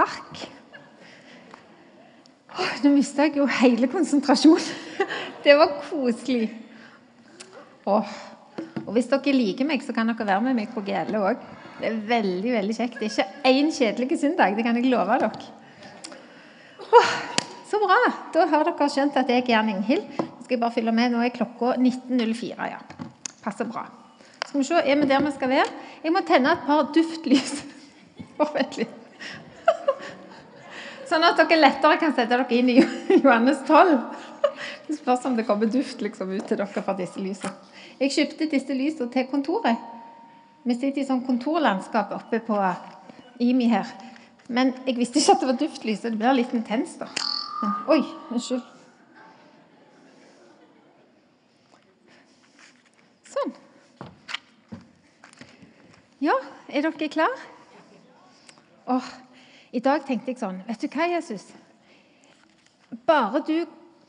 takk. Oh, nå mista jeg jo hele konsentrasjonen. Det var koselig. Oh. Og hvis dere liker meg, så kan dere være med meg på GL òg. Det er veldig veldig kjekt. Det er ikke én kjedelig søndag, det kan jeg love dere. Oh, så bra. Da har dere skjønt at jeg er Gjerning Hill. Nå skal jeg bare fylle med. Nå er klokka 19.04. ja. Passer bra. Skal vi se, Er vi der vi skal være? Jeg må tenne et par duftlys. Vent litt. Sånn at dere lettere kan sette dere inn i Johannes 12. Det spørs om det kommer duft liksom ut til dere fra disse lysene. Jeg kjøpte disse lysene til kontoret. Vi sitter i sånn kontorlandskap oppe på IMI her. Men jeg visste ikke at det var duftlys, så det blir litt intenst, da. Men, oi, unnskyld. Sånn. Ja, er dere klare? Åh, I dag tenkte jeg sånn Vet du hva, Jesus? Bare du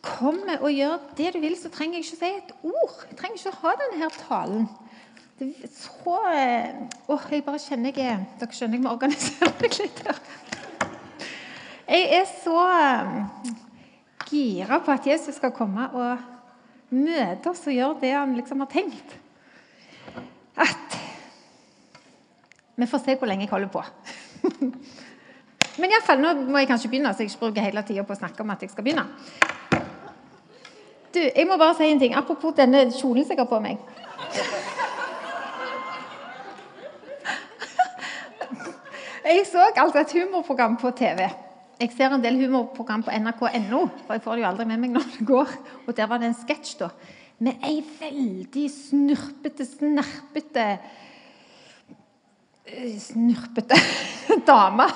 kommer og gjør det du vil, så trenger jeg ikke å si et ord. Jeg trenger ikke å ha denne her talen. Det er så eh, Åh, jeg bare kjenner jeg Dere skjønner jeg må organisere meg litt her. Jeg er så eh, gira på at Jesus skal komme og møte oss og gjøre det han liksom har tenkt. At Vi får se hvor lenge jeg holder på. Men i fall, nå må jeg kanskje begynne, så jeg ikke bruker hele tida på å snakke om at jeg skal begynne. Du, jeg må bare si en ting. Apropos denne kjolen som jeg har på meg. Jeg så altså et humorprogram på TV. Jeg ser en del humorprogram på nrk.no, for jeg får det jo aldri med meg når det går. Og Der var det en sketsj da, med ei veldig snurpete, snerpete Snurpete dame.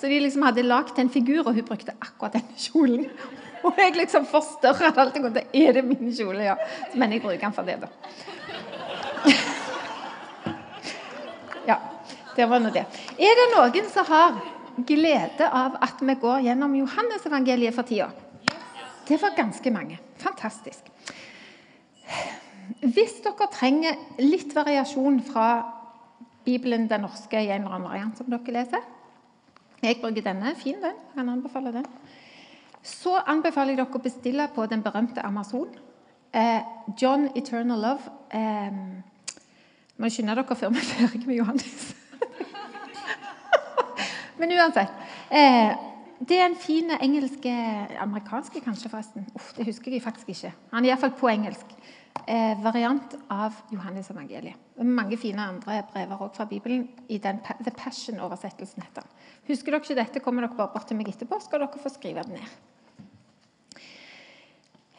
Så de liksom hadde lagd en figur, og hun brukte akkurat denne kjolen. Og jeg liksom forstørra alt jeg kunne. Er det min kjole? Ja. Men jeg bruker den for det, da. Ja. Det var nå det. Er det noen som har glede av at vi går gjennom Johannesevangeliet for tida? Det var ganske mange. Fantastisk. Hvis dere trenger litt variasjon fra Bibelen den norske i en eller annen variant som dere leser Jeg bruker denne. Fin, den. Kan anbefale den. Så anbefaler jeg dere å bestille på den berømte Amazon. Eh, John Eternal Love. Eh, må skynde dere før vi er ferdig med Johannes. Men uansett. Eh, det er en fin engelsk Amerikansk, kanskje, forresten. Uff, det husker jeg faktisk ikke. Han er iallfall på engelsk. Eh, variant av Johannes evangeliet. Mange fine andre brever også fra Bibelen. i den The Passion-oversettelsen heter den. Husker dere ikke dette, kommer dere bare bort til meg etterpå, skal dere få skrive det ned.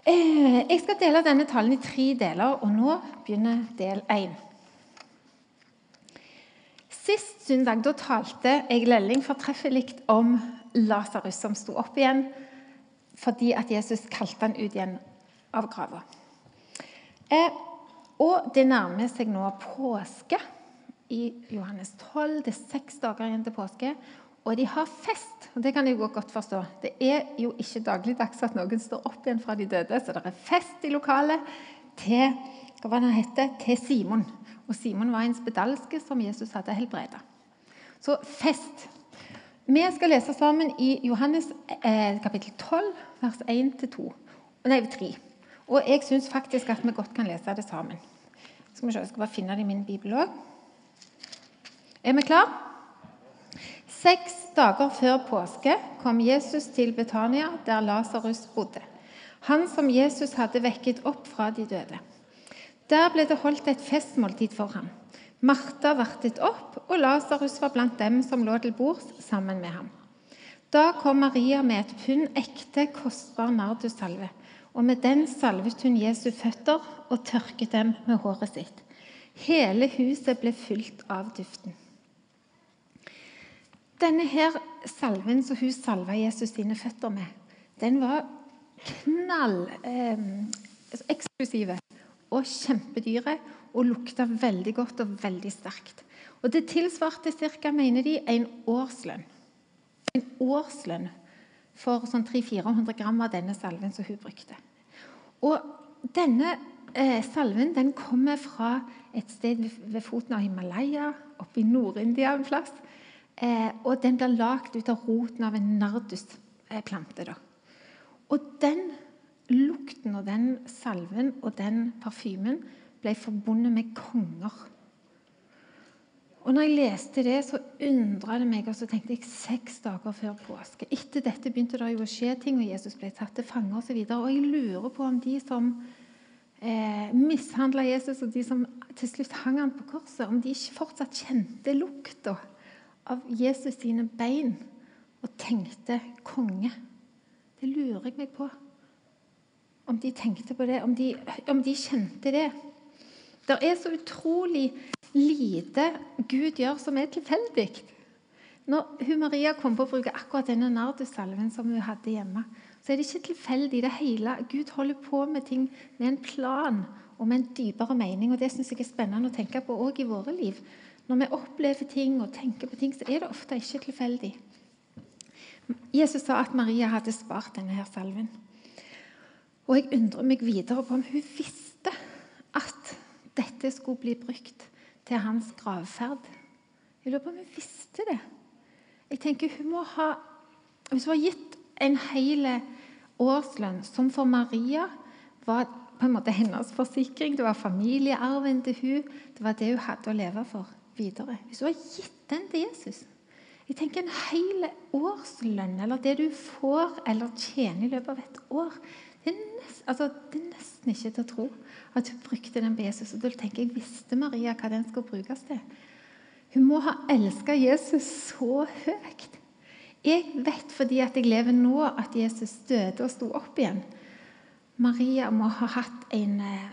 Eh, jeg skal dele denne talen i tre deler, og nå begynner del én. Sist søndag da talte jeg Lelling fortreffelig om Lasarus som sto opp igjen fordi at Jesus kalte han ut igjen av grava. Eh, og det nærmer seg nå påske i Johannes 12. Det er seks dager igjen til påske. Og de har fest. og Det kan jeg godt forstå. Det er jo ikke dagligdags at noen står opp igjen fra de døde, så det er fest i lokalet til, heter, til Simon. Og Simon var en spedalske som Jesus hadde helbreda. Så fest. Vi skal lese sammen i Johannes eh, kapittel 12, vers 1-2. Nei, 3. Og jeg syns faktisk at vi godt kan lese det sammen. Skal vi se, Jeg skal bare finne det i min bibel òg. Er vi klar? Seks dager før påske kom Jesus til Betania, der Lasarus bodde. Han som Jesus hadde vekket opp fra de døde. Der ble det holdt et festmåltid for ham. Martha vartet opp, og Lasarus var blant dem som lå til bords sammen med ham. Da kom Maria med et pund ekte, kostbar nardussalve, og med den salvet hun Jesu føtter og tørket dem med håret sitt. Hele huset ble fylt av duften. Denne her salven som hun salva Jesus sine føtter med, den var knall eh, eksklusive og kjempedyre og lukta veldig godt og veldig sterkt. Og Det tilsvarte ca. mener de, en årslønn. En årslønn for sånn 300-400 gram av denne salven som hun brukte. Og Denne eh, salven den kommer fra et sted ved foten av Himalaya, oppe i Nord-India en plass. Eh, og den blir lagd ut av roten av en nardusplante. da. Og den lukten og den salven og den parfymen ble forbundet med konger. Og når jeg leste det, så undra det meg, og så tenkte jeg seks dager før påske. Etter dette begynte det jo å skje ting, og Jesus ble tatt til fange osv. Og, så og jeg lurer på om de som eh, mishandla Jesus, og de som til slutt hang han på korset, om de ikke fortsatt kjente lukta av Jesus sine bein og tenkte konge. Det lurer jeg meg på. Om de tenkte på det, om de, om de kjente det. Det er så utrolig lite Gud gjør som er tilfeldig. Når hun Maria kom på å bruke akkurat denne nardussalven som hun hadde hjemme, så er det ikke tilfeldig. det hele. Gud holder på med ting med en plan og med en dypere mening. og Det syns jeg er spennende å tenke på òg i våre liv. Når vi opplever ting og tenker på ting, så er det ofte ikke tilfeldig. Jesus sa at Maria hadde spart denne her salven. Og jeg undrer meg videre på om hun visste at dette skulle bli brukt til hans gravferd. Jeg lurer på om hun visste det. Jeg tenker hun må ha, Hvis hun har gitt en hel årslønn, som for Maria var på en måte hennes forsikring, det var familiearven til hun, det var det hun hadde å leve for videre. Hvis hun har gitt den til Jesus Jeg tenker En hel årslønn, eller det du får eller tjener i løpet av et år, det er, nest, altså, det er nesten ikke til å tro at hun brukte den på Jesus. Og da tenker jeg, Visste Maria hva den skulle brukes til? Hun må ha elska Jesus så høyt. Jeg vet fordi at jeg lever nå, at Jesus døde og sto opp igjen. Maria må ha hatt en, eh,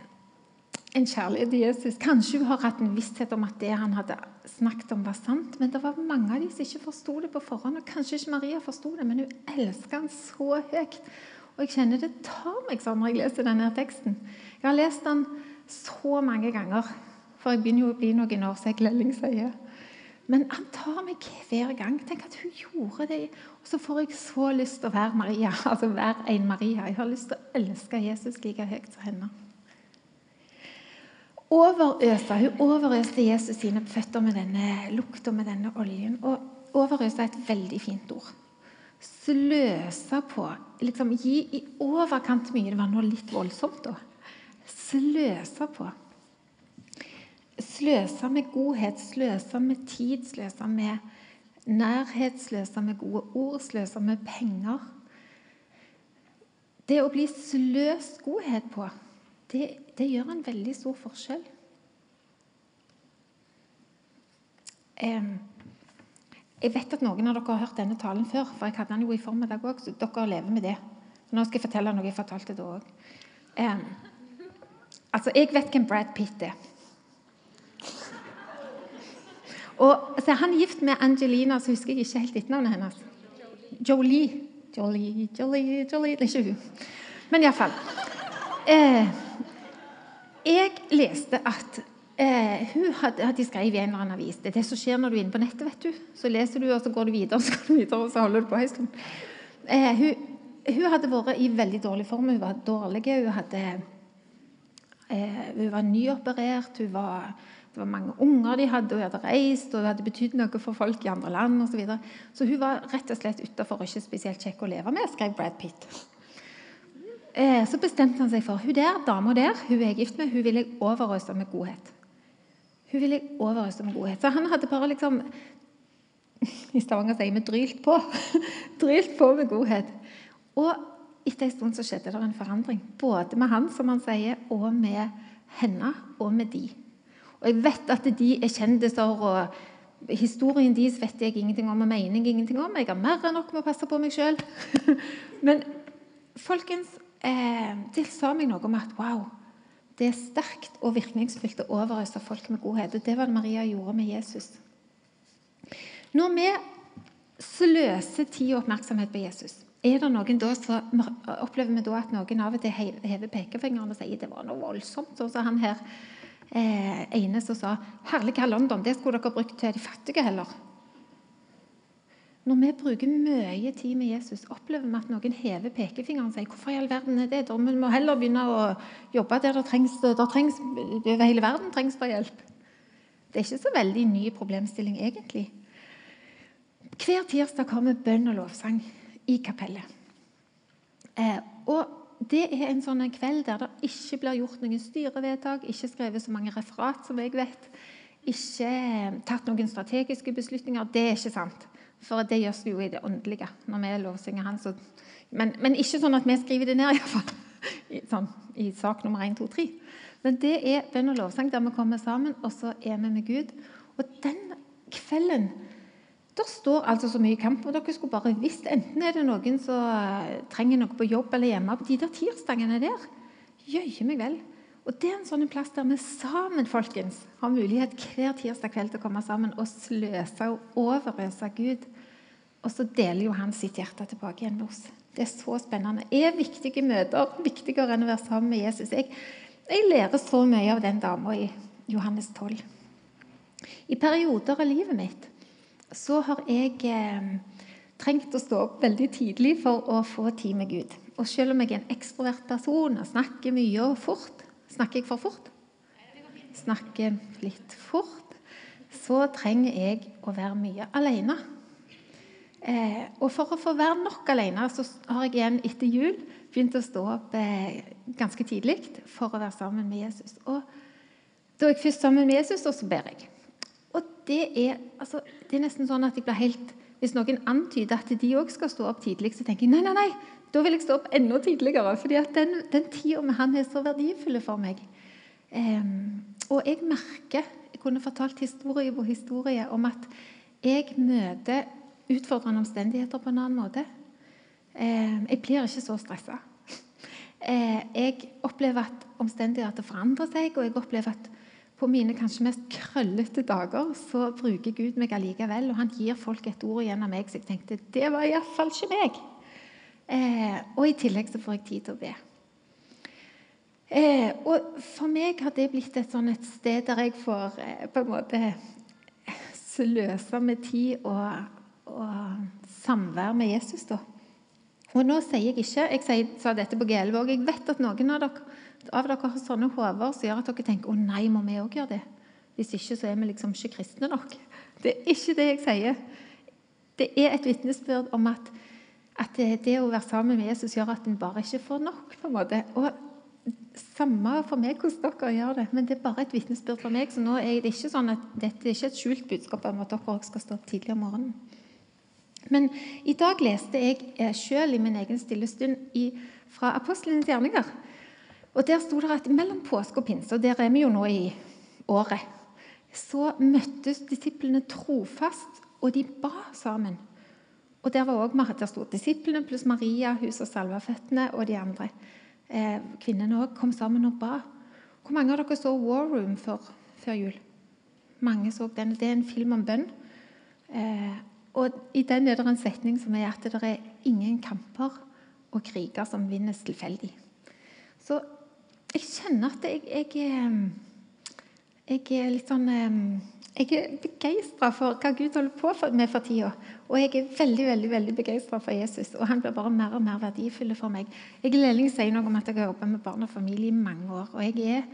en kjærlighet til Jesus. Kanskje hun har hatt en visshet om at det han hadde snakket om, var sant. Men det var mange av de som ikke forsto det på forhånd. og Kanskje ikke Maria forsto det, men hun elska han så høyt. Og jeg kjenner det tar meg sånn når jeg leser denne teksten. Jeg har lest den så mange ganger, for jeg begynner jo å bli noen år, som Lelling sier. Men han tar meg hver gang. Tenk at hun gjorde det. Og så får jeg så lyst til å være Maria. altså være en Maria. Jeg har lyst til å elske Jesus like høyt som henne. Overøse, Hun overøste Jesus sine føtter med denne lukta, med denne oljen. Og overøse er et veldig fint ord. Sløse på. liksom Gi i overkant mye. Det var nå litt voldsomt, da sløse på. Sløse med godhet, sløse med tid, sløse med nærhet, sløse med gode ord, sløse med penger. Det å bli sløst godhet på, det, det gjør en veldig stor forskjell. Jeg vet at noen av dere har hørt denne talen før, for jeg hadde den jo i formiddag òg, så dere lever med det. Nå skal jeg fortelle noe jeg fortalte da òg. Altså, jeg vet hvem Brad Pitt er. Og så er Han gift med Angelina, så husker jeg ikke helt etternavnet hennes. Jolie. Jolie, Jolie, Jolie Det er ikke hun. Men iallfall. Eh, jeg leste at eh, hun hadde, hadde skrevet i en eller annen avis Det er det som skjer når du er inne på nettet. vet du. Så leser du, og så går du videre, og så går du videre, og så holder du på en stund. Eh, hun, hun, hadde vært i veldig dårlig form. Hun var dårlig. Hun hadde Eh, hun var nyoperert, hun var, det var mange unger de hadde, hun hadde reist og hun hadde betydd noe for folk i andre land osv. Så, videre. så hun var rett og slett utafor og ikke spesielt kjekk å leve med, skrev Brad Pitt. Eh, så bestemte han seg for hun der dama der hun er gift med, hun vil jeg overøse med godhet. Hun vil jeg overøse med godhet. Så han hadde bare liksom I Stavanger sier vi 'drylt på'. drylt på med godhet. Og etter en stund så skjedde det en forandring. Både med han, som han sier, og med henne og med de. Og Jeg vet at de er kjendiser, og historien deres vet jeg ingenting om, og mening ingenting om. Jeg har mer enn nok med å passe på meg sjøl. Men folkens, eh, det sa meg noe om at wow, det er sterkt og virkningsfullt å overøse folk med godhet. Og det var det Maria gjorde med Jesus. Når vi sløser tid og oppmerksomhet på Jesus er det noen da så opplever vi da at noen av og til hever pekefingeren og sier det var noe voldsomt. Og så han her eh, ene som sa 'Herlige London, det skulle dere brukt til de fattige heller'. Når vi bruker mye tid med Jesus, opplever vi at noen hever pekefingeren og sier 'Hvorfor i all verden er det?' Da vi må heller begynne å jobbe der det trengs, der trengs over hele verden trengs det hjelp. Det er ikke så veldig ny problemstilling, egentlig. hver tirsdag vi bønn og lovsang i kapellet. Eh, og det er en sånn kveld der det ikke blir gjort noen styrevedtak, ikke skrevet så mange referat som jeg vet, ikke tatt noen strategiske beslutninger. Det er ikke sant. For det gjøres jo i det åndelige når vi lovsynger Han. Så, men, men, ikke sånn at vi skriver det ned, iallfall. I, sånn, I sak nummer 1, 2, 3. Men det er bønn og lovsang der vi kommer sammen, og så er vi med Gud. Og den kvelden der står altså så mye kamp. og dere skulle bare visst, Enten er det noen som trenger noe på jobb eller hjemme de der tirsdagene der. Jøye meg vel. Og Det er en sånn plass der vi sammen folkens, har mulighet hver tirsdag kveld til å komme sammen og sløse og overøse Gud. Og så deler jo han sitt hjerte tilbake igjen med oss. Det er så spennende. Er viktige møter viktigere enn å være sammen med Jesus? Jeg, jeg lærer så mye av den dama i Johannes 12. I perioder av livet mitt så har jeg eh, trengt å stå opp veldig tidlig for å få tid med Gud. Og selv om jeg er en ekstrovert person og snakker mye og fort Snakker jeg for fort? Snakker litt fort. Så trenger jeg å være mye alene. Eh, og for å få være nok alene, så har jeg igjen etter jul begynt å stå opp eh, ganske tidlig for å være sammen med Jesus. Og da er jeg først sammen med Jesus, og så ber jeg. Og det er, altså, det er nesten sånn at jeg blir helt Hvis noen antyder at de òg skal stå opp tidlig, så tenker jeg nei, nei, nei, da vil jeg stå opp enda tidligere. fordi at den, den tida med han er så verdifull for meg. Um, og jeg merker Jeg kunne fortalt historie på historie om at jeg møter utfordrende omstendigheter på en annen måte. Um, jeg blir ikke så stressa. Uh, jeg opplever at omstendigheter forandrer seg, og jeg opplever at på mine kanskje mest krøllete dager så bruker Gud meg allikevel. Og han gir folk et ord gjennom meg, så jeg tenkte det var iallfall ikke meg. Eh, og i tillegg så får jeg tid til å be. Eh, og for meg har det blitt et, sånn et sted der jeg får eh, på en måte sløse med tid og, og samvær med Jesus. da. Og nå sier jeg ikke Jeg sier, sa dette på G11 Jeg vet at noen av dere av dere har sånne hoder som gjør at dere tenker å nei, må vi òg gjøre det? Hvis ikke så er vi liksom ikke kristne nok. Det er ikke det jeg sier. Det er et vitnesbyrd om at, at det, å være sammen med Jesus gjør at en bare ikke får nok. på en måte. Og Samme for meg hvordan dere gjør det, men det er bare et vitnesbyrd for meg. Så nå er det ikke sånn at dette er ikke et skjult budskap om at dere også skal stå opp tidlig om morgenen. Men i dag leste jeg selv sjøl i min egen stille stund i, fra Apostlenes gjerninger. Og Der sto det at mellom påske og pinse, og der er vi jo nå i året, så møttes disiplene trofast, og de ba sammen. Og Der var også, der sto disiplene pluss Maria, hun som salva føttene, og de andre eh, kvinnene òg kom sammen og ba. Hvor mange av dere så War Room før, før jul? Mange så den. Det er en film om bønn. Eh, og I den er det en setning som er at det er ingen kamper og kriger som vinnes tilfeldig. Så jeg kjenner at jeg, jeg, jeg er litt sånn Jeg er begeistra for hva Gud holder på med for tida. Og jeg er veldig veldig, veldig begeistra for Jesus. Og han blir bare mer og mer verdifull for meg. Jeg Lelling sier noe om at jeg har jobbet med barn og familie i mange år. Og jeg er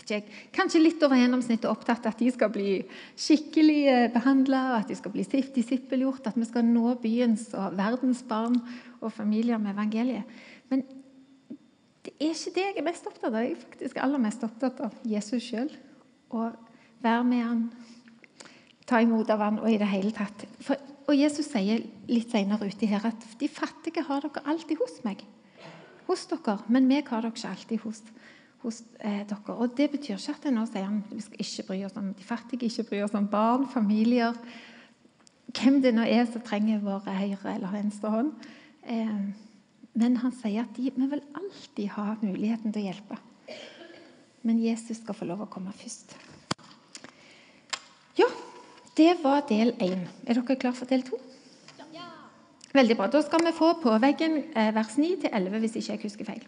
ikke, kanskje litt over gjennomsnittet opptatt av at de skal bli skikkelig eh, behandla, at de skal bli disippelgjort, at vi skal nå byens og verdens barn og familier med evangeliet. Men det er ikke det jeg er mest opptatt av. Jeg er faktisk aller mest opptatt av Jesus sjøl. Og være med han, ta imot av han og i det hele tatt. For, og Jesus sier litt senere uti her at de fattige har dere alltid hos meg. Hos dere, men meg har dere ikke alltid hos, hos eh, dere. Og Det betyr ikke at nå sier han vi skal ikke bry oss om de fattige, ikke bry oss om barn, familier Hvem det nå er som trenger vår høyre eller venstre hånd. Eh, men han sier at de, vi vil alltid ha muligheten til å hjelpe. Men Jesus skal få lov å komme først. Ja, det var del én. Er dere klare for del to? Ja. Veldig bra. Da skal vi få på veggen eh, vers 9-11, hvis ikke jeg husker feil.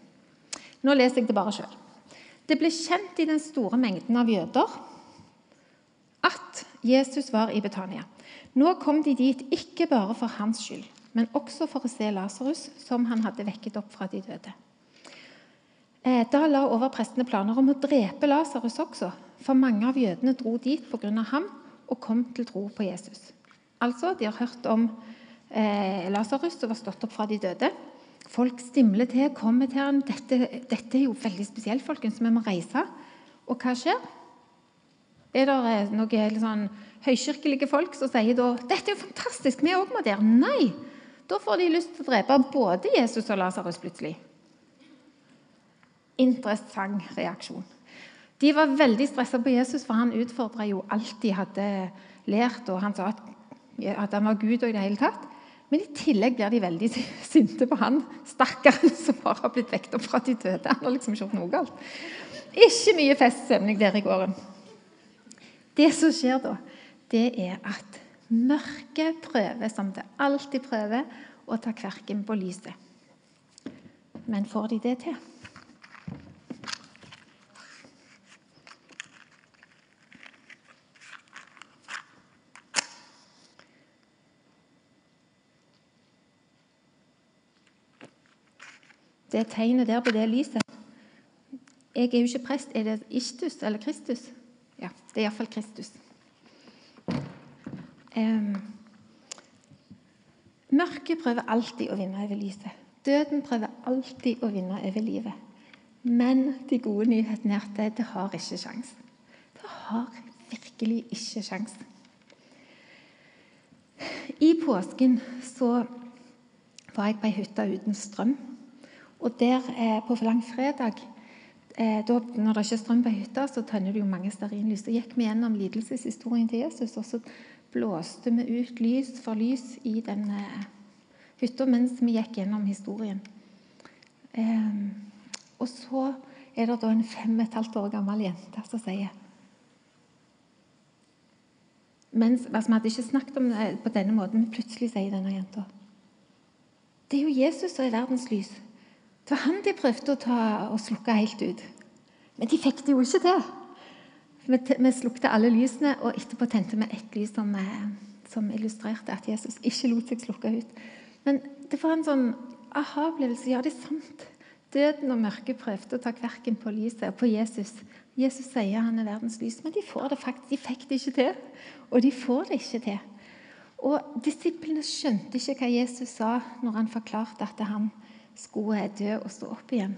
Nå leser jeg det bare sjøl. Det ble kjent i den store mengden av jøder at Jesus var i Betania. Nå kom de dit ikke bare for hans skyld, men også for å se Lasarus, som han hadde vekket opp fra de døde. Eh, da la overprestene planer om å drepe Lasarus også, for mange av jødene dro dit pga. ham og kom til tro på Jesus. Altså, de har hørt om eh, Lasarus som var stått opp fra de døde. Folk stimler til, kommer til ham. Dette, dette er jo veldig spesielt, folkens. Vi må reise. Og hva skjer? Er det eh, noen sånn høykirkelige folk som sier da dette er jo fantastisk, vi òg må der? Nei! Da får de lyst til å drepe både Jesus og Lasarus plutselig. Interessant reaksjon. De var veldig stressa på Jesus, for han utfordra jo alt de hadde lært. Og han sa at, at han var Gud og i det hele tatt. Men i tillegg blir de veldig sinte på han stakkaren som bare har blitt vekket opp fra de døde. Han har liksom ikke gjort noe galt. Ikke mye feststemning der i gården. Det som skjer da, det er at mørket prøver, som det alltid prøver, å ta kverken på lyset. Men får de det til? Det tegnet der på det lyset Jeg er jo ikke prest. Er det Istus eller Kristus? Ja, det er iallfall Kristus. Um, mørket prøver alltid å vinne over lyset. Døden prøver alltid å vinne over livet. Men de gode nyhetene er at det har ikke sjans. Det har virkelig ikke sjans. I påsken så var jeg på ei hytte uten strøm. Og der eh, på langfredag, eh, da, når det ikke er strøm på hytta, så tenner det jo mange stearinlys. Så gikk vi gjennom lidelseshistorien til Jesus, og så blåste vi ut lys for lys i den eh, hytta mens vi gikk gjennom historien. Eh, og så er det da en fem og et halvt år gammel jente som sier mens, altså, Vi hadde ikke snakket om det på denne måten, men plutselig sier denne jenta Det er jo Jesus som er verdens lys. Det var han de prøvde å ta å slukke helt ut. Men de fikk det jo ikke til. Vi, vi slukte alle lysene, og etterpå tente vi ett lys som, eh, som, illustrerte at Jesus ikke lot seg slukke ut. Men det var en sånn aha-opplevelse. Ja, det er sant. Døden og mørket prøvde å ta kverken på lyset og på Jesus. Jesus sier han er verdens lys, men de, får det faktisk, de fikk det ikke til. Og de får det ikke til. Og Disiplene skjønte ikke hva Jesus sa når han forklarte at han skulle dø og stå opp igjen.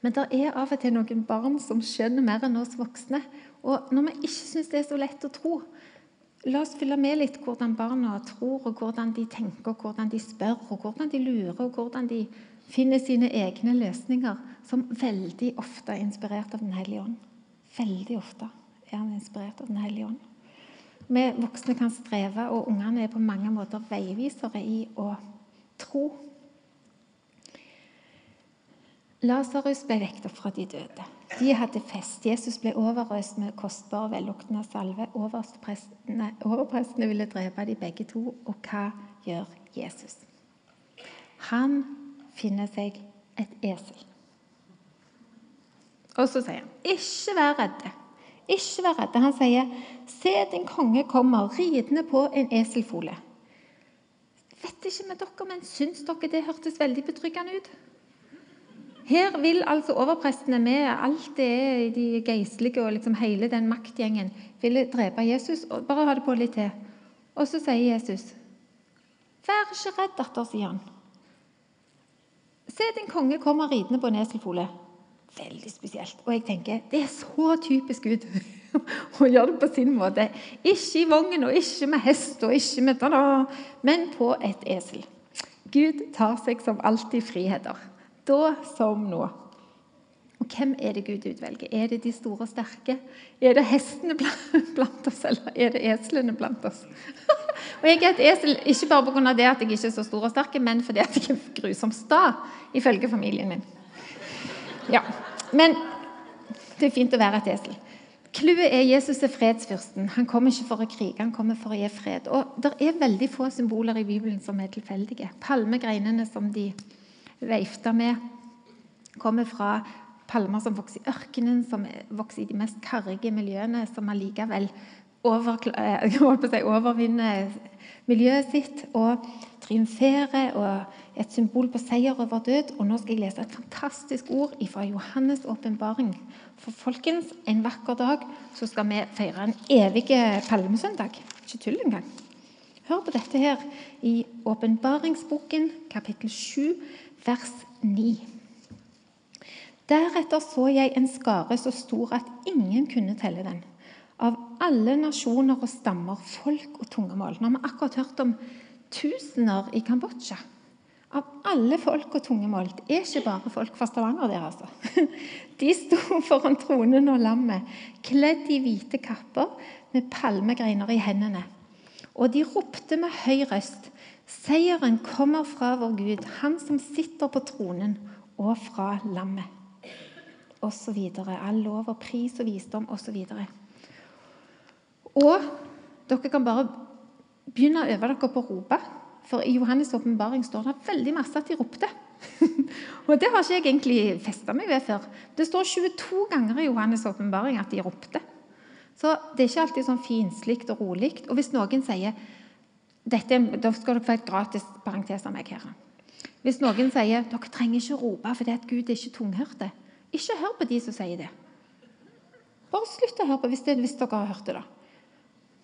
Men det er av og til noen barn som skjønner mer enn oss voksne. Og når vi ikke syns det er så lett å tro, la oss følge med litt hvordan barna tror, og hvordan de tenker, og hvordan de spør, og hvordan de lurer, og hvordan de finner sine egne løsninger, som veldig ofte er inspirert av Den hellige ånd. Veldig ofte er han inspirert av Den hellige ånd. Vi voksne kan streve, og ungene er på mange måter veivisere i å tro Lasarus ble vekt opp fra de døde. De hadde fest. Jesus ble overøst med kostbar og velluktende salve. Overprestene ville drepe de begge to. Og hva gjør Jesus? Han finner seg et esel. Og så sier han, 'Ikke vær redde'. Ikke vær redde. Han sier, 'Se, din konge kommer ridende på en eselfole'. Vet ikke med dere, men syns dere det hørtes veldig betryggende ut? Her vil altså overprestene med alt det de geistlige og liksom hele den maktgjengen ville drepe Jesus. og Bare ha det på litt til. Og så sier Jesus, 'Vær ikke redd, datter', sier han. 'Se, din konge kommer ridende på en eselfole.' Veldig spesielt. Og jeg tenker, det er så typisk Gud å gjøre det på sin måte. Ikke i vogn og ikke med hest og ikke med da, da, men på et esel. Gud tar seg som alltid friheter. Da som nå. Og hvem er det Gud utvelger? Er det de store og sterke? Er det hestene blant oss, eller er det eslene blant oss? og Jeg er et esel ikke bare pga. det at jeg ikke er så stor og sterk, men fordi at jeg er grusomt sta, ifølge familien min. Ja, Men det er fint å være et esel. Clouet er Jesus er fredsfyrsten. Han kommer ikke for å krige, han kommer for å gi fred. Og Det er veldig få symboler i Bibelen som er tilfeldige. Palmegreinene som de veifta med, kommer fra palmer som vokser i ørkenen, som vokser i de mest karrige miljøene, som allikevel over, si, overvinner miljøet sitt og triumferer og et symbol på seier over død. Og nå skal jeg lese et fantastisk ord fra Johannes' åpenbaring. For folkens, en vakker dag så skal vi feire en evig palmesøndag. Ikke tull engang. Hør på dette her i åpenbaringsboken, kapittel 7, vers 9. Deretter så jeg en skare så stor at ingen kunne telle den av alle nasjoner og stammer, folk og tungemål. Nå har vi akkurat hørt om tusener i Kambodsja. Av alle folk og tungemål. Det er ikke bare folk fra Stavanger der, altså. De sto foran tronen og lammet, kledd i hvite kapper med palmegreiner i hendene. Og de ropte med høy røst. Seieren kommer fra vår Gud, Han som sitter på tronen, og fra lammet. Og så videre. All lov og pris og visdom og så videre. Og dere kan bare begynne å øve dere på å rope. For i Johannes' åpenbaring står det veldig masse at de ropte. og Det har ikke jeg egentlig festa meg ved før. Det står 22 ganger i Johannes' åpenbaring at de ropte. Så det er ikke alltid sånn finslikt og rolig. Og hvis noen sier dette, Da skal dere få et gratis parentes av meg her. Hvis noen sier dere trenger ikke rope fordi at Gud er ikke tunghørte, ikke hør på de som sier det. Bare slutt å høre på hvis, det, hvis dere har hørt det. da.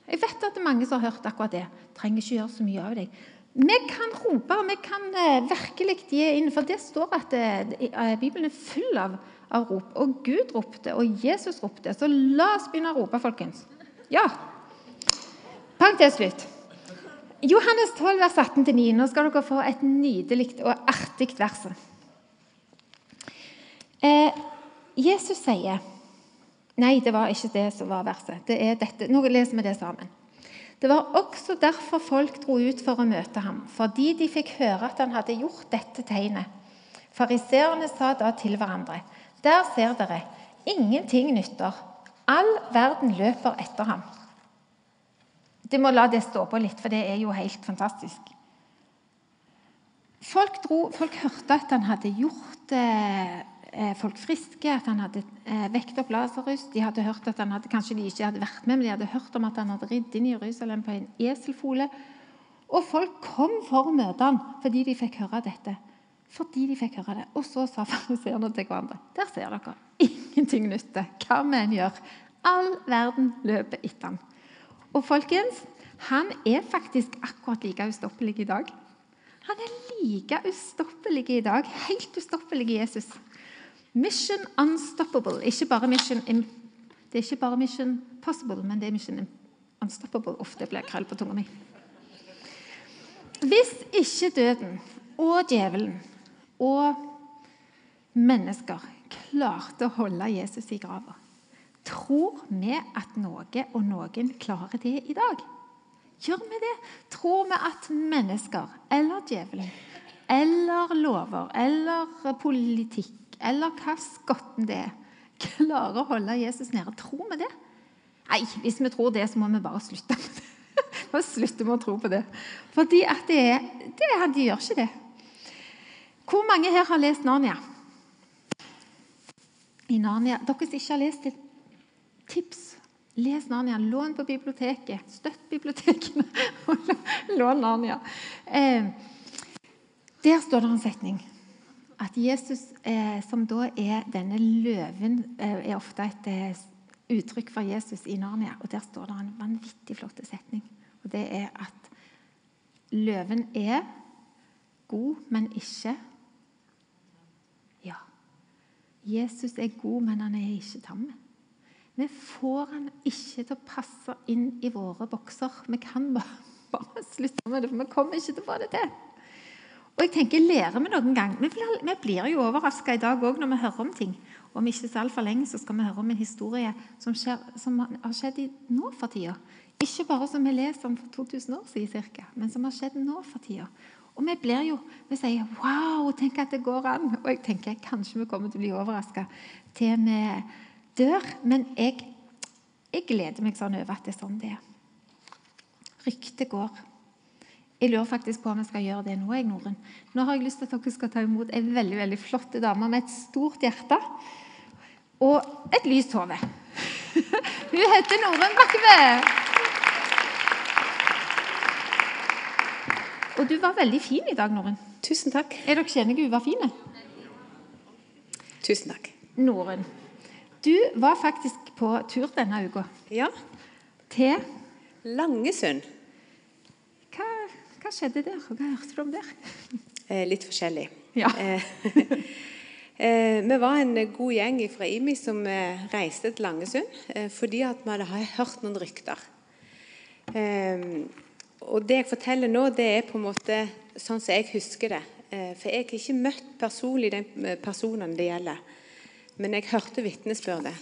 Jeg vet at det er mange som har hørt akkurat det. Trenger ikke gjøre så mye av deg. Vi kan rope, vi kan eh, virkelig gi inn, for det står at eh, eh, Bibelen er full av, av, rop. Og Gud ropte, og Jesus ropte. Så la oss begynne å rope, folkens. Ja. Til slutt. Johannes 12, vers 18-9. Nå skal dere få et nydelig og artig vers. Eh, Jesus sier Nei, det var ikke det som var verset. Det er dette. Nå leser vi det sammen. Det var også derfor folk dro ut for å møte ham, fordi de fikk høre at han hadde gjort dette tegnet. Fariseerne sa da til hverandre.: Der ser dere, ingenting nytter. All verden løper etter ham. Du må la det stå på litt, for det er jo helt fantastisk. Folk, dro, folk hørte at han hadde gjort eh, Eh, folk friske, at han hadde eh, vekt opp Lasarus. De hadde hørt at han hadde, Kanskje de ikke hadde vært med, men de hadde hørt om at han hadde ridd inn i Jerusalem på en eselfole. Og folk kom for å møte ham fordi de fikk høre dette. Fordi de fikk høre det. Og så sa fariseerne til hverandre Der ser dere. Ingenting nytter. Hva vi enn gjør. All verden løper etter ham. Og folkens, han er faktisk akkurat like ustoppelig i dag. Han er like ustoppelig i dag. Helt ustoppelig i Jesus. Mission unstoppable. Ikke bare mission det er ikke bare mission possible, men det er mission unstoppable. Ofte blir blir krøll på tunga mi. Hvis ikke døden og djevelen og mennesker klarte å holde Jesus i grava, tror vi at noe og noen klarer det i dag? Gjør vi det? Tror vi at mennesker eller djevelen eller lover eller politikk eller hva skotten det er, klarer å holde Jesus nede. Tror vi det? Nei, hvis vi tror det, så må vi bare slutte med det. Da slutter vi å tro på det. Fordi at det, det, de gjør ikke det. Hvor mange her har lest Narnia? I Narnia. Dere som ikke har lest det, tips. Les Narnia. Lån på biblioteket. Støtt bibliotekene. Lån Narnia. Eh, der står det en setning at Jesus, eh, som da er denne løven, eh, er ofte et eh, uttrykk for Jesus i Narnia. Og Der står det en vanvittig flott setning. Og Det er at løven er god, men ikke Ja. Jesus er god, men han er ikke tam. Vi får han ikke til å passe inn i våre bokser. Vi kan bare, bare slutte med det, for vi kommer ikke til å få det til. Og jeg tenker, Lærer vi noen gang? Vi blir, vi blir jo overraska i dag òg når vi hører om ting. Om ikke så altfor lenge så skal vi høre om en historie som, skjer, som har skjedd i nå for tida. Ikke bare som vi leser om for 2000 år siden, cirka, men som har skjedd nå for tida. Og vi blir jo, vi sier 'wow, tenk at det går an'. Og jeg tenker kanskje vi kommer til å bli overraska til vi dør. Men jeg, jeg gleder meg sånn over at det er sånn det er. Ryktet går. Jeg lurer faktisk på om jeg skal gjøre det nå. jeg, Noren. Nå har jeg lyst til at dere skal ta imot ei veldig veldig flott dame med et stort hjerte og et lyst hode. Hun heter Norun Bakkebø. Og du var veldig fin i dag, Norun. Tusen takk. Er dere enige hun var fin? Tusen takk. Norun, du var faktisk på tur denne uka Ja, til Langesund. hva, hva skjedde der, og hva hørte du om der? Eh, litt forskjellig. Ja. Eh, eh, vi var en god gjeng fra IMI som reiste til Langesund fordi at vi hadde hørt noen rykter. Og det jeg forteller nå, det er på en måte sånn som jeg husker det. For jeg har ikke møtt personlig de personene det gjelder. Men jeg hørte vitnesbyrdet.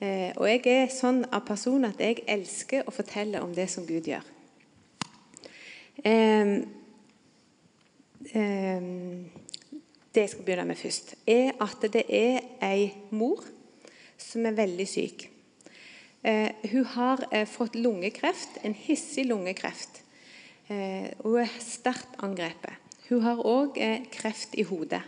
Eh, og jeg er sånn av person at jeg elsker å fortelle om det som Gud gjør. Det jeg skal begynne med først, er at det er ei mor som er veldig syk. Eh, hun har eh, fått lungekreft, en hissig lungekreft. Hun er sterkt angrepet. Hun har òg kreft i hodet.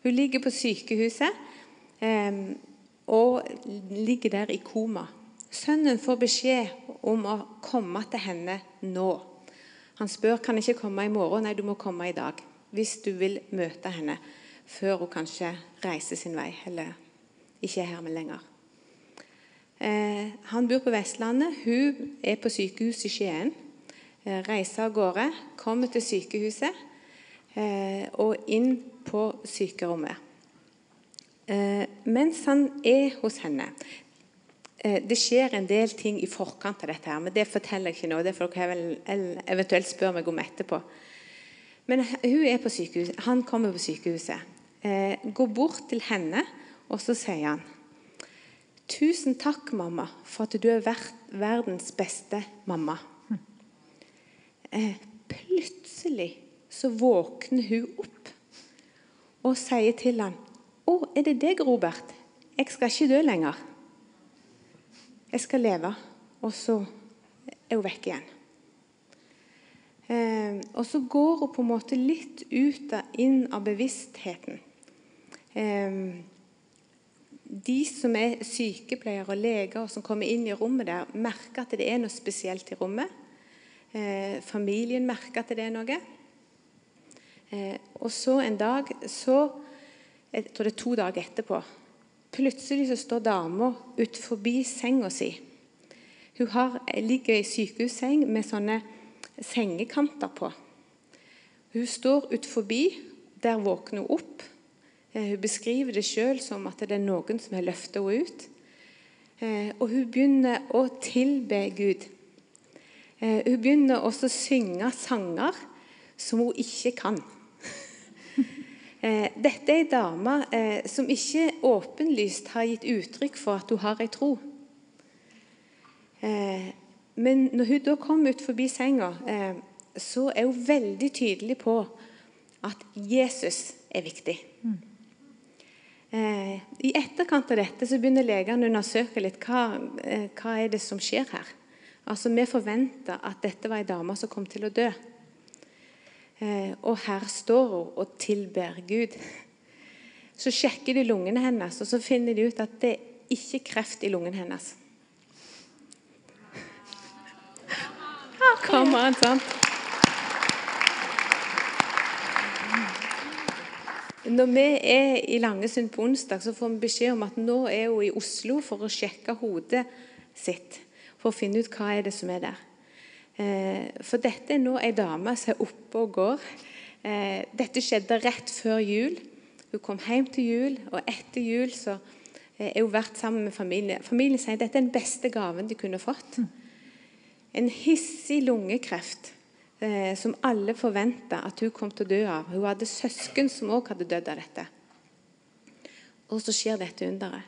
Hun ligger på sykehuset eh, og ligger der i koma. Sønnen får beskjed om å komme til henne nå. Han spør kan ikke komme i morgen. Nei, du må komme i dag. Hvis du vil møte henne før hun kanskje reiser sin vei, eller ikke er her med lenger. Eh, han bor på Vestlandet. Hun er på sykehus i Skien. Eh, reiser av gårde, kommer til sykehuset eh, og inn på sykerommet. Eh, mens han er hos henne eh, Det skjer en del ting i forkant av dette, her, men det forteller jeg ikke nå. Det får dere eventuelt spørre meg om etterpå. Men hun er på sykehus, han kommer på sykehuset. Eh, går bort til henne, og så sier han Tusen takk, mamma, for at du er ver- verdens beste mamma. Plutselig så våkner hun opp og sier til han, 'Å, er det deg, Robert? Jeg skal ikke dø lenger. Jeg skal leve.' Og så er hun vekk igjen. Eh, og så går hun på en måte litt ut av, inn av bevisstheten. Eh, de som er sykepleiere og leger og som kommer inn i rommet der, merker at det er noe spesielt i rommet. Eh, familien merker at det er noe. Eh, og så en dag, så, jeg tror det er to dager etterpå, plutselig så står dama forbi senga si. Hun har, ligger i sykehusseng med sånne sengekanter på. Hun står ut forbi, der våkner hun opp. Eh, Hun beskriver det sjøl som at det er noen som har løfta henne ut. Eh, Og hun begynner å tilbe Gud. Eh, Hun begynner også å synge sanger som hun ikke kan. Eh, Dette er ei dame eh, som ikke åpenlyst har gitt uttrykk for at hun har ei tro. Eh, Men når hun da kommer ut forbi senga, så er hun veldig tydelig på at Jesus er viktig. Eh, I etterkant av dette så begynner legene å undersøke litt hva, eh, hva er det som skjer her. Altså, Vi forventa at dette var ei dame som kom til å dø. Eh, og her står hun og tilber Gud. Så sjekker de lungene hennes, og så finner de ut at det er ikke kreft i lungen hennes. Kommer han, sant? Når vi er i Langesund på onsdag, så får vi beskjed om at nå er hun i Oslo for å sjekke hodet sitt. For å finne ut hva er det som er der. Eh, For dette er nå ei dame som er oppe og går. Eh, Dette skjedde rett før jul. Hun kom hjem til jul, og etter jul så eh, er hun vært sammen med familien. Familien sier dette er den beste gaven de kunne fått. En hissig lungekreft som alle forventa at hun kom til å dø av. Hun hadde søsken som òg hadde dødd av dette. Og så skjer dette underet.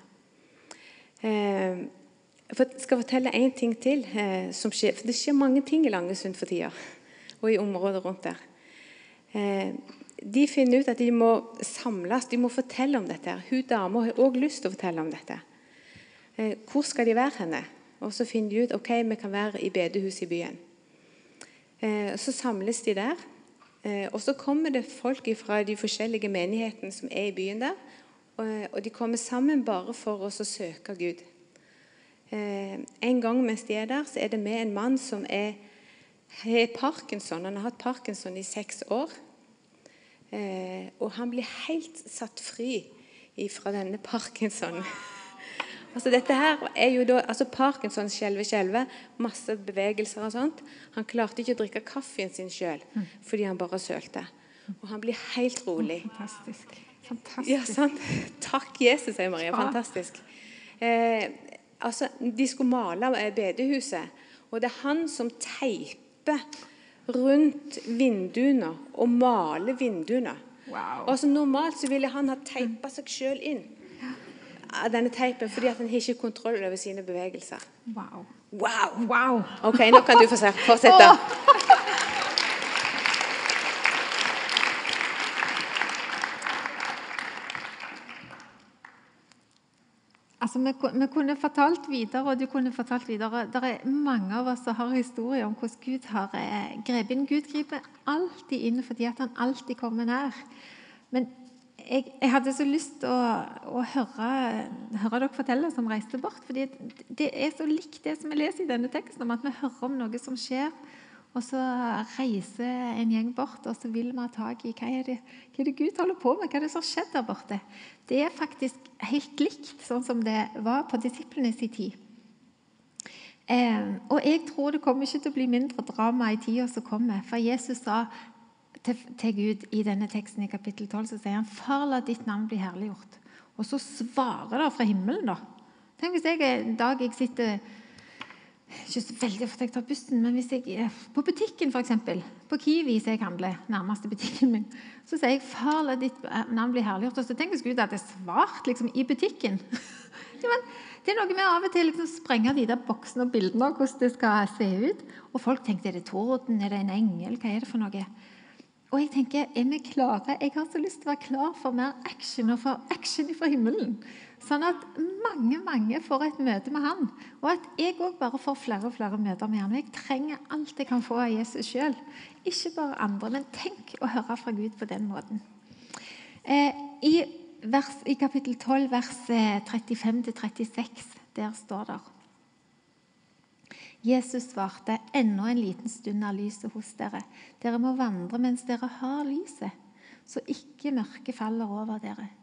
Eh, jeg skal fortelle én ting til eh, som skjer. For det skjer mange ting i Langesund for tida, og i området rundt der. Eh, de finner ut at de må samles, de må fortelle om dette. Hun dama har òg lyst til å fortelle om dette. Eh, hvor skal de være henne? Og så finner de ut ok, vi kan være i bedehuset i byen. Eh, så samles de der. Eh, og så kommer det folk fra de forskjellige menighetene som er i byen der. Og, og de kommer sammen bare for oss å søke Gud. Eh, en gang mens de er der, så er det med en mann som er har parkinson. Han har hatt parkinson i seks år. Eh, og han blir helt satt fri fra denne parkinson. Altså dette her er jo da, altså Parkinson skjelver skjelve, masse bevegelser og sånt. Han klarte ikke å drikke kaffen sin sjøl fordi han bare sølte. Og han blir helt rolig. Fantastisk. Fantastisk. Ja, sant? Takk, Jesus, sier Maria. Fantastisk. Eh, altså, De skulle male bedehuset, og det er han som teiper rundt vinduene og maler vinduene. Wow. Og altså, Normalt så ville han ha teipa seg sjøl inn av denne teipen fordi at han har kontroll over sine bevegelser. Wow. Wow! wow. Ok, nå kan du få se. fortsette. Altså, vi, vi, kunne fortalt videre, og du kunne fortalt videre. Det er mange av oss som har historier om hvordan Gud har eh, grepet inn. Gud griper alltid inn fordi han alltid kommer nær. Men jeg, jeg hadde så lyst til å, å høre, høre, dere fortelle som reiste bort. fordi det er så likt det som vi leser i denne teksten, om at vi hører om noe som skjer. Og så reiser en gjeng bort, og så vil vi ha tak i hva er, det, hva er det Gud holder på med. Hva er det som har skjedd der borte? Det er faktisk helt likt sånn som det var på disiplene sin tid. Eh, og jeg tror det kommer ikke til å bli mindre drama i tida som kommer. For Jesus sa til, til, Gud i denne teksten i kapittel 12 så sier han, 'Far, la ditt navn bli herliggjort'. Og så svarer det fra himmelen, da. Tenk hvis jeg en dag jeg sitter ikke så veldig ofte jeg tar bussen, men hvis jeg er på butikken, f.eks. På Kiwi, som jeg handler, nærmeste butikken min, så sier jeg 'Far, la ditt navn bli herliggjort'. Og så tenker jeg at det er svart liksom, i butikken. ja, det er noe med av og til liksom, sprenge de der boksene og bildene av hvordan det skal se ut. Og folk tenker er det torden, er det en engel, hva er det for noe? Og jeg tenker, er vi klare? Jeg har så lyst til å være klar for mer action og for action fra himmelen. Sånn at mange mange får et møte med han, og at jeg òg bare får flere og flere møter med han. Jeg trenger alt jeg kan få av Jesus sjøl, ikke bare andre. Men tenk å høre fra Gud på den måten. Eh, i, vers, I kapittel 12, vers 35-36, eh, der står det Jesus svarte, 'Ennå en liten stund er lyset hos dere.' 'Dere må vandre mens dere har lyset, så ikke mørket faller over dere.'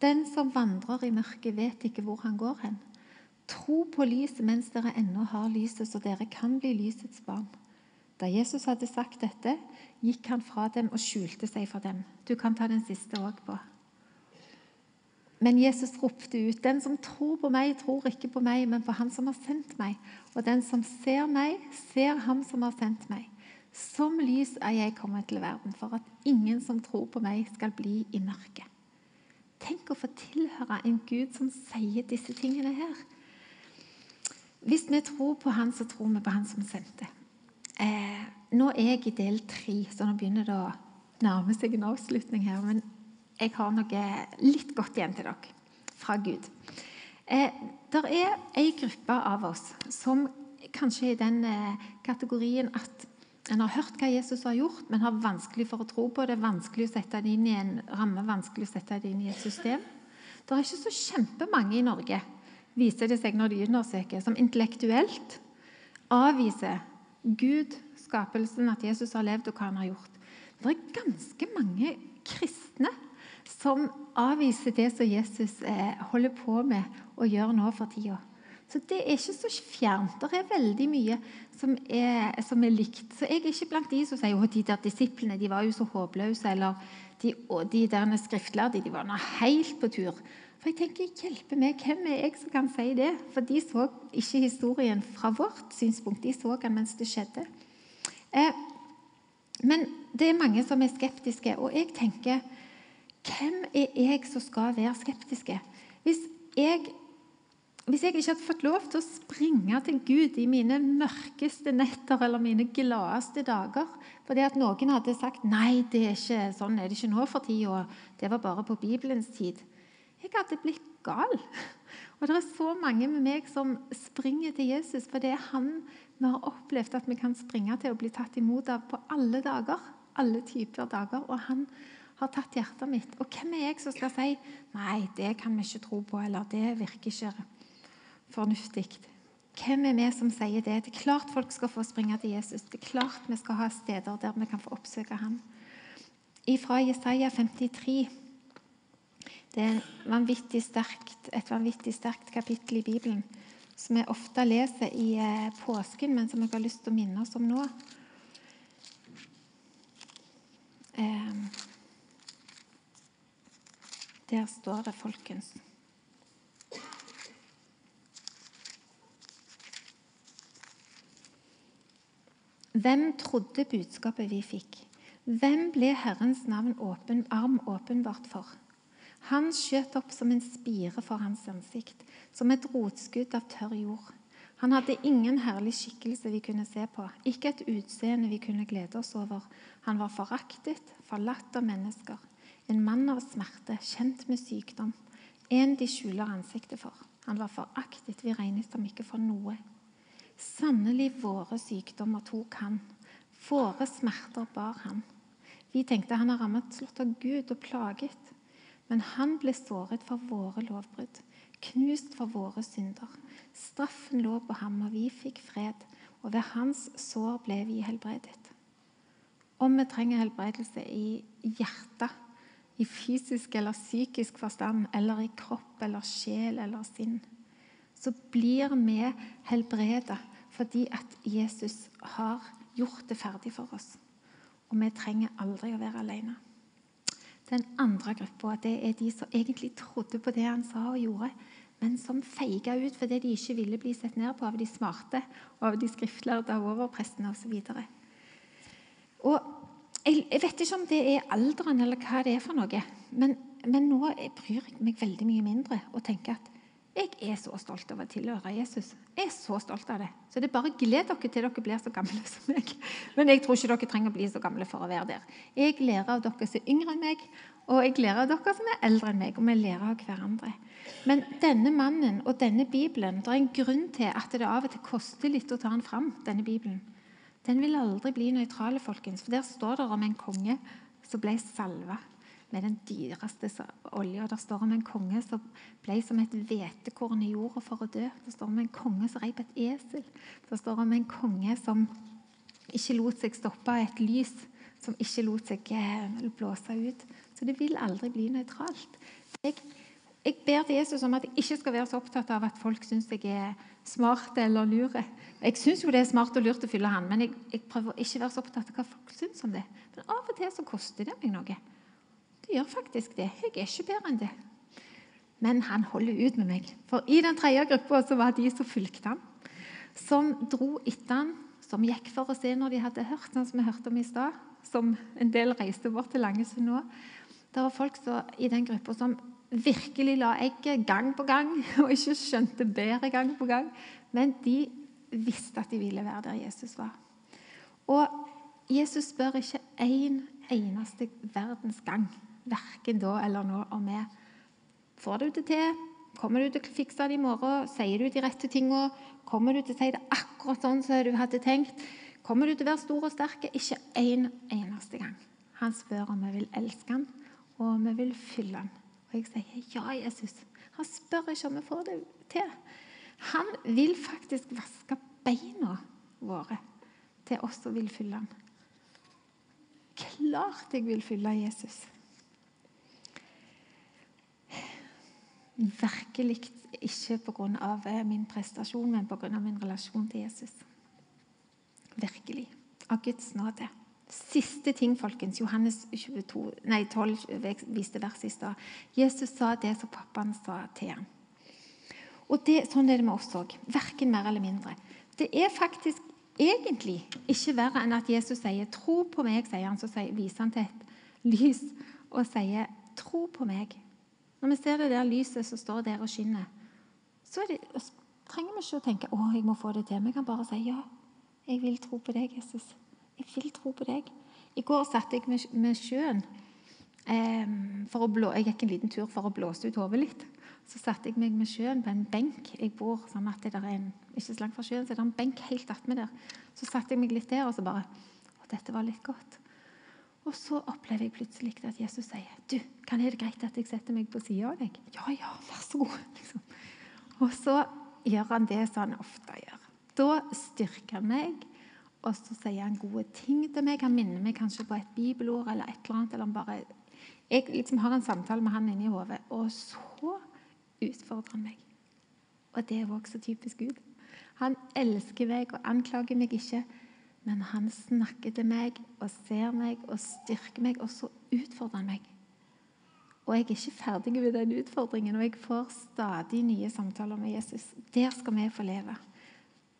Den som vandrer i mørket, vet ikke hvor han går hen. Tro på lyset mens dere ennå har lyset, så dere kan bli lysets barn. Da Jesus hadde sagt dette, gikk han fra dem og skjulte seg for dem. Du kan ta den siste òg på. Men Jesus ropte ut, 'Den som tror på meg, tror ikke på meg, men på Han som har sendt meg.' 'Og den som ser meg, ser Ham som har sendt meg.' Som lys er jeg kommet til verden, for at ingen som tror på meg, skal bli i mørket. Tenk å få tilhøre en Gud som sier disse tingene her. Hvis vi tror på Han, så tror vi på Han som sendte. Eh, nå er jeg i del tre, så nå begynner det å nærme seg en avslutning her. Men jeg har noe litt godt igjen til dere fra Gud. Eh, det er ei gruppe av oss som kanskje er i den eh, kategorien at en har hørt hva Jesus har gjort, men har vanskelig for å tro på det. Vanskelig å sette det inn i en ramme, vanskelig å sette det inn i et system. Det er ikke så kjempemange i Norge, viser det seg når de undersøker, som intellektuelt avviser Gud, skapelsen, at Jesus har levd, og hva han har gjort. Det er ganske mange kristne som avviser det som Jesus eh, holder på med å gjøre nå for tida. Så det er ikke så fjernt. Det er veldig mye som er, som er, likt. Så jeg er ikke blant de som sier at de der disiplene de var jo så håpløse, eller de, de der skriftlærde de var nå helt på tur. For jeg tenker, hjelpe meg, Hvem er jeg som kan si det? For de så ikke historien fra vårt synspunkt. De så den mens det skjedde. Eh, men det er mange som er skeptiske, og jeg tenker Hvem er jeg som skal være skeptiske? Hvis jeg hvis jeg ikke hadde fått lov til å springe til Gud i mine mørkeste netter eller mine gladeste dager fordi at noen hadde sagt nei, det er ikke sånn er det ikke nå for tida, det var bare på Bibelens tid Jeg hadde blitt gal. Og det er så mange med meg som springer til Jesus, for det er han vi har opplevd at vi kan springe til og bli tatt imot av på alle dager. Alle typer dager. Og han har tatt hjertet mitt. Og hvem er jeg som skal si nei, det kan vi ikke tro på, eller det virker ikke fornuftig. Hvem er vi som sier det? Det er klart folk skal få springe til Jesus. Det er klart vi skal ha steder der vi kan få oppsøke ham. Fra Jesaja 53. Det er vanvittig sterkt, et vanvittig sterkt kapittel i Bibelen som vi ofte leser i eh, påsken, men som jeg har lyst til å minne oss om nå. Eh, der står det, folkens Hvem trodde budskapet vi fikk? Hvem ble Herrens navn åpen, arm åpenbart for? Han skjøt opp som en spire for hans ansikt, som et rotskudd av tørr jord. Han hadde ingen herlig skikkelse vi kunne se på, ikke et utseende vi kunne glede oss over. Han var foraktet, forlatt av mennesker, en mann av smerte, kjent med sykdom, en de skjuler ansiktet for. Han var foraktet, vi regnet ham ikke for noe. Sannelig våre sykdommer tok han. Våre smerter bar han. Vi tenkte han har rammet slått av Gud og plaget. Men han ble såret for våre lovbrudd, knust for våre synder. Straffen lå på ham, og vi fikk fred, og ved hans sår ble vi helbredet. Om vi trenger helbredelse i hjertet, i fysisk eller psykisk forstand, eller i kropp eller sjel eller sinn, så blir vi helbredet fordi at Jesus har gjort det ferdig for oss. Og vi trenger aldri å være alene. Den andre gruppa er de som egentlig trodde på det han sa og gjorde, men som feiga ut fordi de ikke ville bli sett ned på av de smarte, av de skriftlærde, av overprestene osv. Jeg vet ikke om det er alderen eller hva det er for noe, men, men nå bryr jeg meg veldig mye mindre og tenker at jeg er så stolt over å tilhøre Jesus. Jeg er så stolt av det. Så det er bare gled dere til dere blir så gamle som meg. Men jeg tror ikke dere trenger å bli så gamle for å være der. Jeg lærer av dere som er yngre enn meg, og jeg lærer av dere som er eldre enn meg. Og vi lærer av hverandre. Men denne mannen og denne Bibelen, det er en grunn til at det av og til koster litt å ta den fram, denne Bibelen. Den vil aldri bli nøytral, folkens, for der står det om en konge som ble salva med den dyreste olja. Der står om en konge som ble som et hvetekorn i jorda for å dø. Der står om en konge som reip et esel. Der står om en konge som ikke lot seg stoppe av et lys, som ikke lot seg eh, blåse ut. Så det vil aldri bli nøytralt. Jeg, jeg ber til Jesus om at jeg ikke skal være så opptatt av at folk syns jeg er smart eller lur. Jeg syns jo det er smart og lurt å fylle han, men jeg, jeg prøver ikke å være så opptatt av hva folk syns om det. Men av og til så koster det meg noe. Det gjør faktisk det. Jeg er ikke bedre enn det. Men han holder ut med meg. For i den tredje gruppa var de som fulgte ham, som dro etter ham, som gikk for å se når de hadde hørt, sånn som vi hørte om i stad, som en del reiste bort til Langesund nå. Det var folk så, i den gruppa som virkelig la egget gang på gang, og ikke skjønte bedre gang på gang. Men de visste at de ville være der Jesus var. Og Jesus spør ikke én eneste verdens gang Verken da eller nå om vi får du det til. Kommer du til å fikse det i morgen? Sier du de rette tingene? Kommer du til å si det akkurat sånn som du hadde tenkt? Kommer du til å være stor og sterk? Ikke en eneste gang. Han spør om vi vil elske han, og om vi vil fylle han. Og jeg sier ja, Jesus. Han spør ikke om vi får det til. Han vil faktisk vaske beina våre til oss som vil fylle han. Klart jeg vil fylle Jesus. Virkelig ikke pga. Eh, min prestasjon, men pga. min relasjon til Jesus. Virkelig. Av Guds nåde. Siste ting, folkens. Johannes 22, nei, 12 viste verset i stad. Jesus sa det som pappaen sa til ham. Og det, Sånn er det med oss òg. Verken mer eller mindre. Det er faktisk egentlig ikke verre enn at Jesus sier 'tro på meg', sier han, så viser han til et lys og sier 'tro på meg'. Når vi ser det der lyset som står der og skinner, så det, trenger vi ikke å tenke 'Å, jeg må få det til'. Vi kan bare si 'Ja, jeg vil tro på deg, Jesus'. Jeg vil tro på deg. I går satte jeg med, med sjøen. Um, for å blå, jeg gikk en liten tur for å blåse ut hodet litt. Så satte jeg meg med sjøen på en benk. Jeg bor sånn at det er en, ikke så langt fra sjøen, så det er en benk helt attmed der. Så satte jeg meg litt der, og så bare Å, dette var litt godt. Og så opplever jeg plutselig at Jesus sier du, kan det greit at jeg setter meg på sida av deg. Ja, ja, vær så god. Liksom. Og så gjør han det som han ofte gjør. Da styrker han meg, og så sier han gode ting til meg. Han minner meg kanskje på et bibelord eller et eller annet. eller han bare... Jeg liksom har en samtale med han inni hodet, og så utfordrer han meg. Og det er også typisk Gud. Han elsker meg og anklager meg ikke, men han snakker til meg og ser meg og styrker meg, og så utfordrer han meg. Og jeg er ikke ferdig med den utfordringen, og jeg får stadig nye samtaler med Jesus. Der skal vi få leve.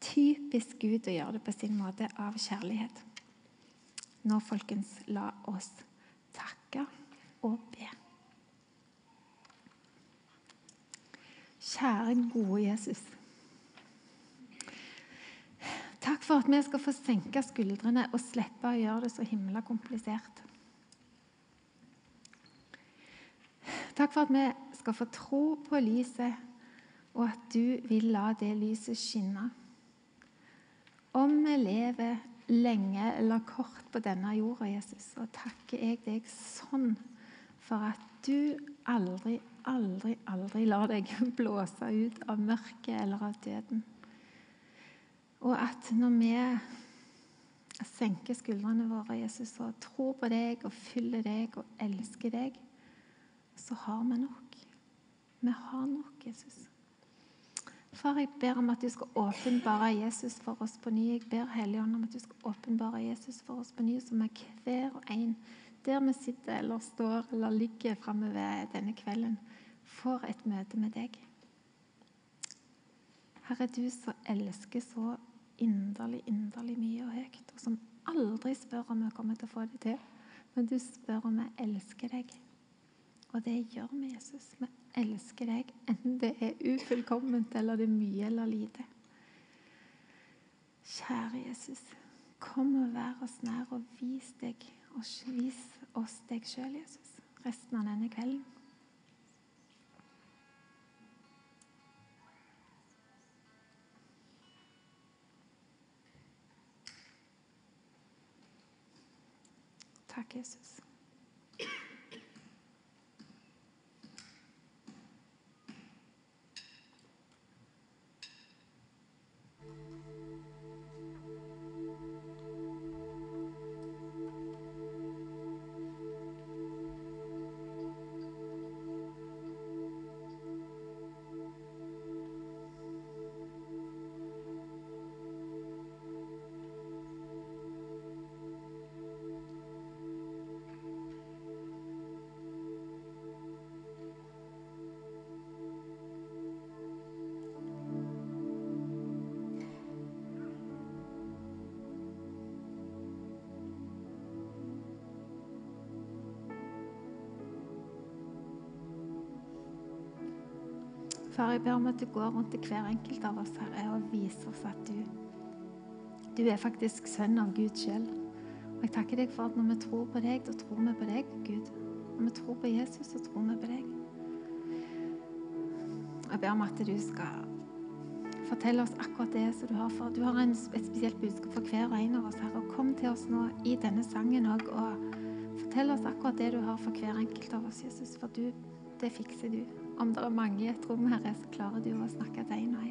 Typisk Gud å gjøre det på sin måte av kjærlighet. Nå, folkens, la oss takke og be. Kjære, gode Jesus. Takk for at vi skal få senke skuldrene og slippe å gjøre det så himla komplisert. Takk for at vi skal få tro på lyset, og at du vil la det lyset skinne. Om vi lever lenge eller kort på denne jorda, Jesus, så takker jeg deg sånn for at du aldri, aldri, aldri lar deg blåse ut av mørket eller av døden. Og at når vi senker skuldrene våre Jesus, og tror på deg og følger deg og elsker deg, så har vi nok. Vi har nok, Jesus. Far, jeg ber om at du skal åpenbare Jesus for oss på ny. Jeg ber Helligånd om at du skal åpenbare Jesus for oss på ny, som er hver og en der vi sitter eller står eller ligger framover denne kvelden, får et møte med deg. Herre, du som elsker så inderlig, inderlig mye og høyt, og som aldri spør om vi kommer til å få det til, men du spør om vi elsker deg. Og det gjør vi, Jesus. Vi elsker deg, enten det er ufullkomment eller det er mye eller lite. Kjære Jesus, kom og vær oss nær og vis deg, og vis oss deg sjøl, Jesus, resten av denne kvelden. Takk, Far, jeg ber om at du går rundt til hver enkelt av oss, her og viser oss at du, du er faktisk sønn av Gud sjøl. Og jeg takker deg for at når vi tror på deg, da tror vi på deg, Gud. Når vi tror på Jesus, så tror vi på deg. Jeg ber om at du skal fortelle oss akkurat det som du har for. Du har en, et spesielt budskap for hver og en av oss, Herre. Kom til oss nå i denne sangen òg og fortell oss akkurat det du har for hver enkelt av oss, Jesus. For du, det fikser du. Om det er mange i et rom, Herre, så klarer du å snakke til en og en.